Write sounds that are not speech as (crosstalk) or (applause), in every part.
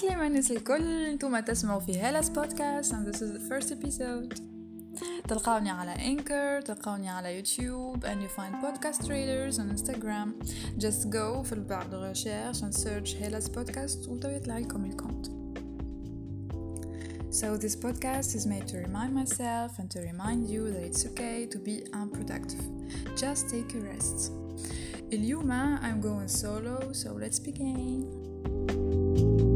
عسلامة الناس الكل انتوما تسمعوا في هلاس بودكاست and this is the first episode تلقاوني على Anchor تلقاوني على يوتيوب and you find podcast trailers on Instagram just go في البار de recherche and search هلاس بودكاست وتو يطلع لكم الكونت So this podcast is made to remind myself and to remind you that it's okay to be unproductive. Just take a rest. اليوم I'm going solo, so let's begin.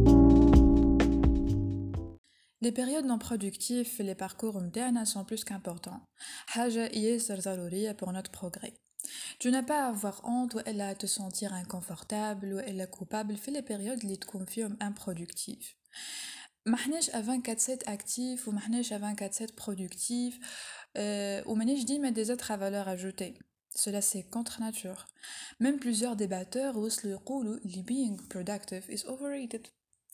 Les périodes non productives et les parcours internes sont plus qu'importants. حاجة ياسر ضرورية pour notre progrès. Tu n'as pas à avoir honte ou à te sentir inconfortable ou à coupable في les périodes اللي تكون فيهم improductives. محناش à 24/7 actif ou محناش à 24/7 productif euh, ou مانيش ديما des autres à valeur ajoutée. Cela c'est contre nature. Même plusieurs débatteurs وصلوا يقولوا اللي being productive is overrated.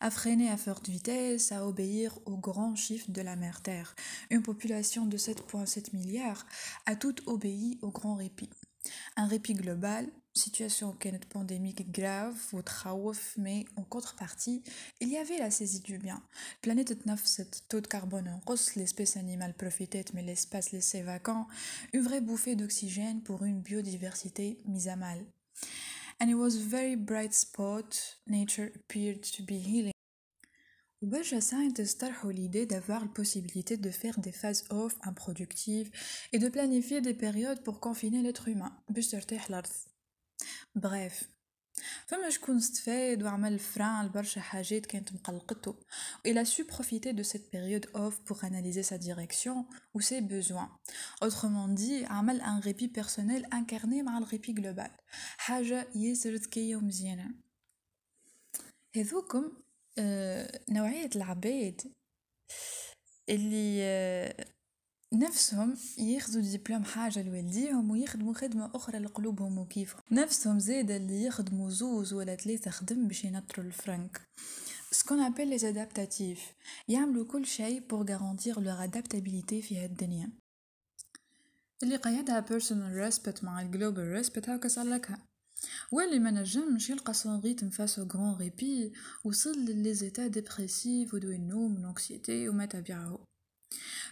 à freiner à forte vitesse, à obéir aux grands chiffres de la mère Terre. Une population de 7,7 milliards a tout obéi au grand répit. Un répit global, situation pandémique grave ou traouf, mais en contrepartie, il y avait la saisie du bien. Planète 9, taux de carbone en hausse, l'espèce animale profitait, mais l'espace laissé vacant, une vraie bouffée d'oxygène pour une biodiversité mise à mal and it was a very bright spot. Nature appeared to be healing. Bajassa intestarho l'idée d'avoir la possibilité de faire des phases off improductives et de planifier des périodes pour confiner l'être humain. Bref, فما شكون استفاد وعمل فران لبرشا حاجات كانت مقلقتو إلى سو بروفيتي دو سيت بيريود اوف بور اناليزي سا ديريكسيون و سي بيزوان اوترمون دي عمل ان ريبي بيرسونيل انكارني مع الريبي جلوبال حاجة ياسر ذكيه و مزيانه هذوكم آه، نوعية العباد اللي آه، نفسهم ياخذوا دبلوم حاجة لوالديهم ويخدموا خدمة أخرى لقلوبهم وكيفهم نفسهم زيدا اللي يخدموا زوز ولا ثلاثة خدم باش ينطروا الفرنك. سكون ابل لي ادابتاتيف يعملوا كل شيء بور غارانتير لوغ ادابتابيليتي في هالدنيا اللي قيدها بيرسونال ريسبت مع الجلوبال ريسبت هاكا صلكها واللي ما نجمش يلقى سون ريتم فاس غران ريبي وصل للي زيتا ديبريسيف ودوي النوم والانكسيتي وما تبعه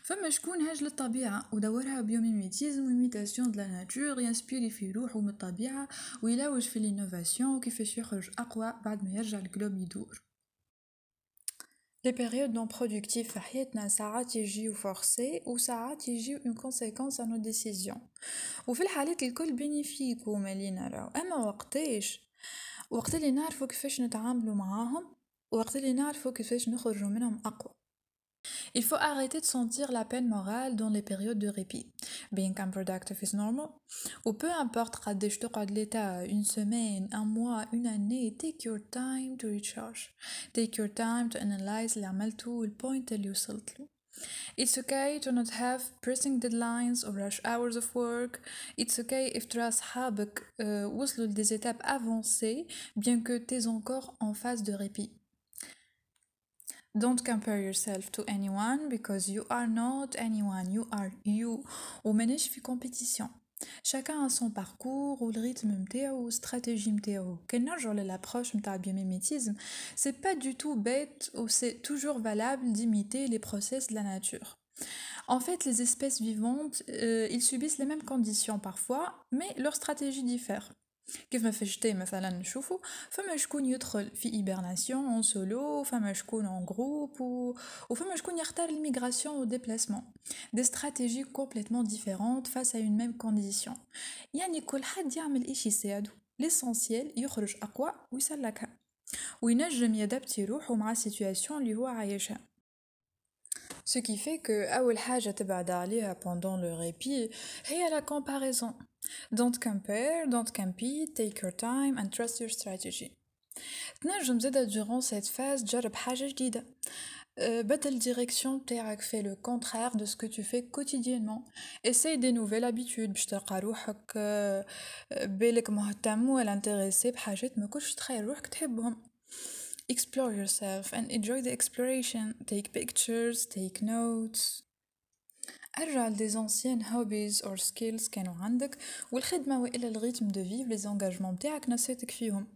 فما شكون هاج للطبيعة ودورها بيوميميتيزم وميتاسيون دو لا ناتور ينسبيري في روحو من الطبيعة ويلوج في الانوفاسيون وكيفاش يخرج أقوى بعد ما يرجع الكلوب يدور. لي بيريود نون برودكتيف في حياتنا ساعات يجيو فورسي وساعات يجيو اون كونسيكونس على نو ديسيزيون وفي الحالات الكل بينيفيك وما اللي نراو أما وقتاش؟ وقت اللي نعرفو كيفاش نتعاملو معاهم وقت اللي نعرفو كيفاش نخرجو منهم أقوى. Il faut arrêter de sentir la peine morale dans les périodes de répit. Being unproductive is normal. Ou peu importe قديش تقعد l'état une semaine, un mois, une année, take your time to recharge. Take your time to analyze اللي عملته والpoint اللي وصلت له. It's okay to not have pressing deadlines or rush hours of work. It's okay if ترى صحابك uh, وصلوا des étapes avancées bien que t'es encore en phase de répit. Don't compare yourself to anyone because you are not anyone, you are you. وماناش في compétition. Chacun a son parcours ou le rythme متاعو stratégie متاعو. كان نرجعو للابروش متاع البيوميميتيزم, c'est pas du tout bête ou c'est toujours valable d'imiter les process de la nature. En fait, les espèces vivantes, euh, ils subissent les mêmes conditions parfois, mais leur stratégie diffère. كيف ما في الشتاء مثلا نشوفو فما شكون يدخل في إيبرناسيون اون سولو فما شكون اون جروب و... وفما شكون يختار الميغراسيون و ديبلاسمون دي استراتيجي كومبليتمون ديفيرونت فاس ا اون ميم كونديسيون يعني كل حد يعمل ايش يساعدو ليسونسيال يخرج اقوى ويسلكها وينجم يدبتي روحو مع السيتواسيون اللي هو عايشها Ce qui fait que أول حاجة تبعد عليها pendant le répit هي la comparaison. Don't compare, don't compete, take your time and trust your strategy. تنجم زادا durant cette phase تجرب حاجة جديدة. battle direction تاعك fait le contraire de ce que tu fais quotidiennement essaye des nouvelles habitudes باش تلقى روحك بالك مهتم ولا انتريسي بحاجات ما كنتش تخيل روحك تحبهم explore yourself and enjoy the exploration take pictures take notes ارجع لدي anciennes hobbies or skills كانوا عندك والخدمة وإلا الريتم de vivre les engagements متاعك نسيتك فيهم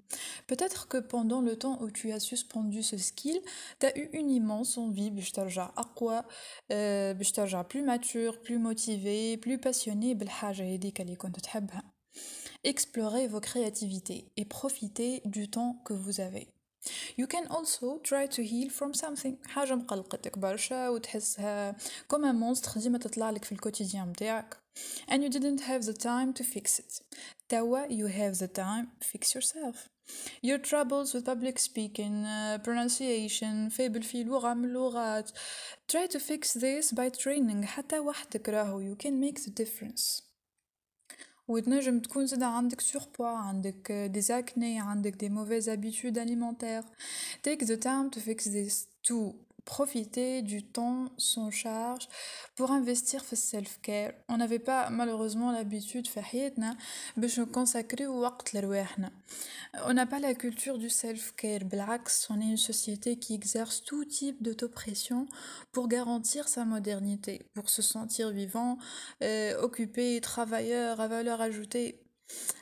peut-être que pendant le temps où tu as suspendu ce skill t'as eu une immense envie باش ترجع أقوى باش ترجع plus mature plus motivé plus passionné بالحاجة هذيك اللي كنت تحبها explorez vos créativités et profitez du temps que vous avez You can also try to heal from something حاجة مقلقتك برشا وتحسها كما مونستر ديما تطلعلك في الكوتيديان متاعك and you didn't have the time to fix it توا you have the time fix yourself your troubles with public speaking uh, pronunciation فابل في لغة من اللغات try to fix this by training حتى وحدك راهو you can make the difference وتنجم تكون زادا عندك سوربوا عندك دي اكني عندك دي موفيز habitudes alimentaires take the time to fix this too profiter du temps sans charge pour investir في السيلف كير on n'avait pas malheureusement l'habitude في حياتنا باش نكونساكريو وقت لرواحنا on n'a pas la culture du self care بالعكس on est une société qui exerce tout type d'autopression pour garantir sa modernité pour se sentir vivant euh, occupé travailleur à valeur ajoutée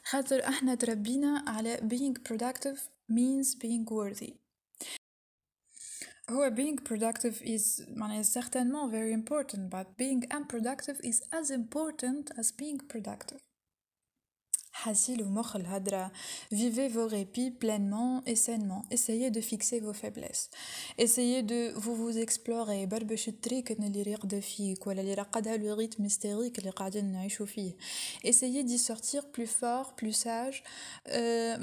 خاطر احنا تربينا على being productive means being worthy Who being productive is money is very important, but being unproductive is as important as being productive. Hassil ou hadra. Vivez vos répits pleinement et sainement. Essayez de fixer vos faiblesses. Essayez de vous vous explorer. le rythme hystérique Essayez d'y sortir plus fort, plus sage. Euh,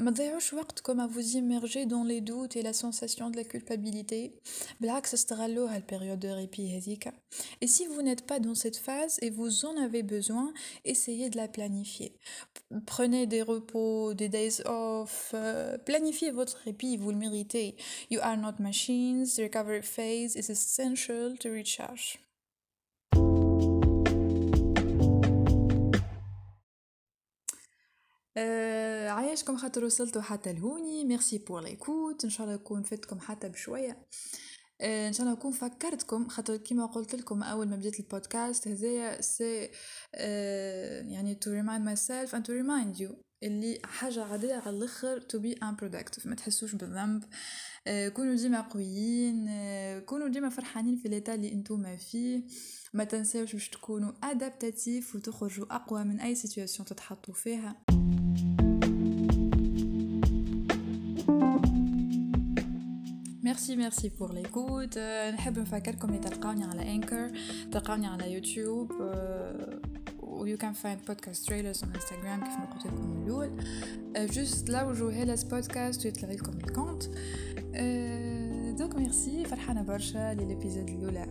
comme à vous immerger dans les doutes et la sensation de la culpabilité. à la période de répit Et si vous n'êtes pas dans cette phase et vous en avez besoin, essayez de la planifier. Prenez des repos, des days off, euh, planifiez votre répit, vous le méritez. You are not machines, the recovery phase is essential to recharge. آه عايشكم خاطر وصلتوا حتى لهوني ميرسي بور ليكوت ان شاء الله يكون فدتكم حتى بشويه آه إن شاء الله نكون فكرتكم خاطر كيما قلت لكم أول ما بديت البودكاست هذايا سي آه يعني to remind myself and to remind you اللي حاجة عادية على الأخر to be unproductive ما تحسوش بالذنب. آه كونوا ديما قويين آه كونوا ديما فرحانين في ليتا اللي انتوما فيه. ما تنساوش باش تكونوا ادابتاتيف وتخرجوا أقوى من أي سيتوياسيون تتحطوا فيها. ميرسي ميرسي بور ليكوت نحب نفكركم اللي تلقاوني على انكر تلقاوني على يوتيوب و you can find podcast trailers on Instagram كيف ما قلت لكم الأول. جوست لا وجو هيلاس بودكاست ويطلع لكم الكونت دونك ميرسي فرحانة برشا للابيزود الأولى.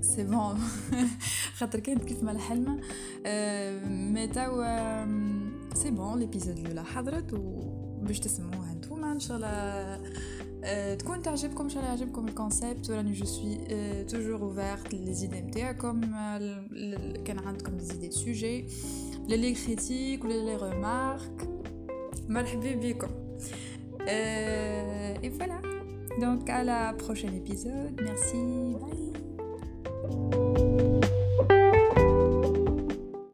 سي بون (laughs) خاطر كانت كيف ما الحلمة. مي توا سي بون لابيزود الأولى حضرت وباش تسمعوها نتوما إن شاء الله. تكون تعجبكم ان شاء الله يعجبكم الكونسيبت وراني جو سوي توجور اوفيرت لي زيدي نتاعكم كان عندكم دي زيدي سوجي لي كريتيك ولا لي ريمارك مرحبا بكم et voilà donc à la prochaine épisode merci bye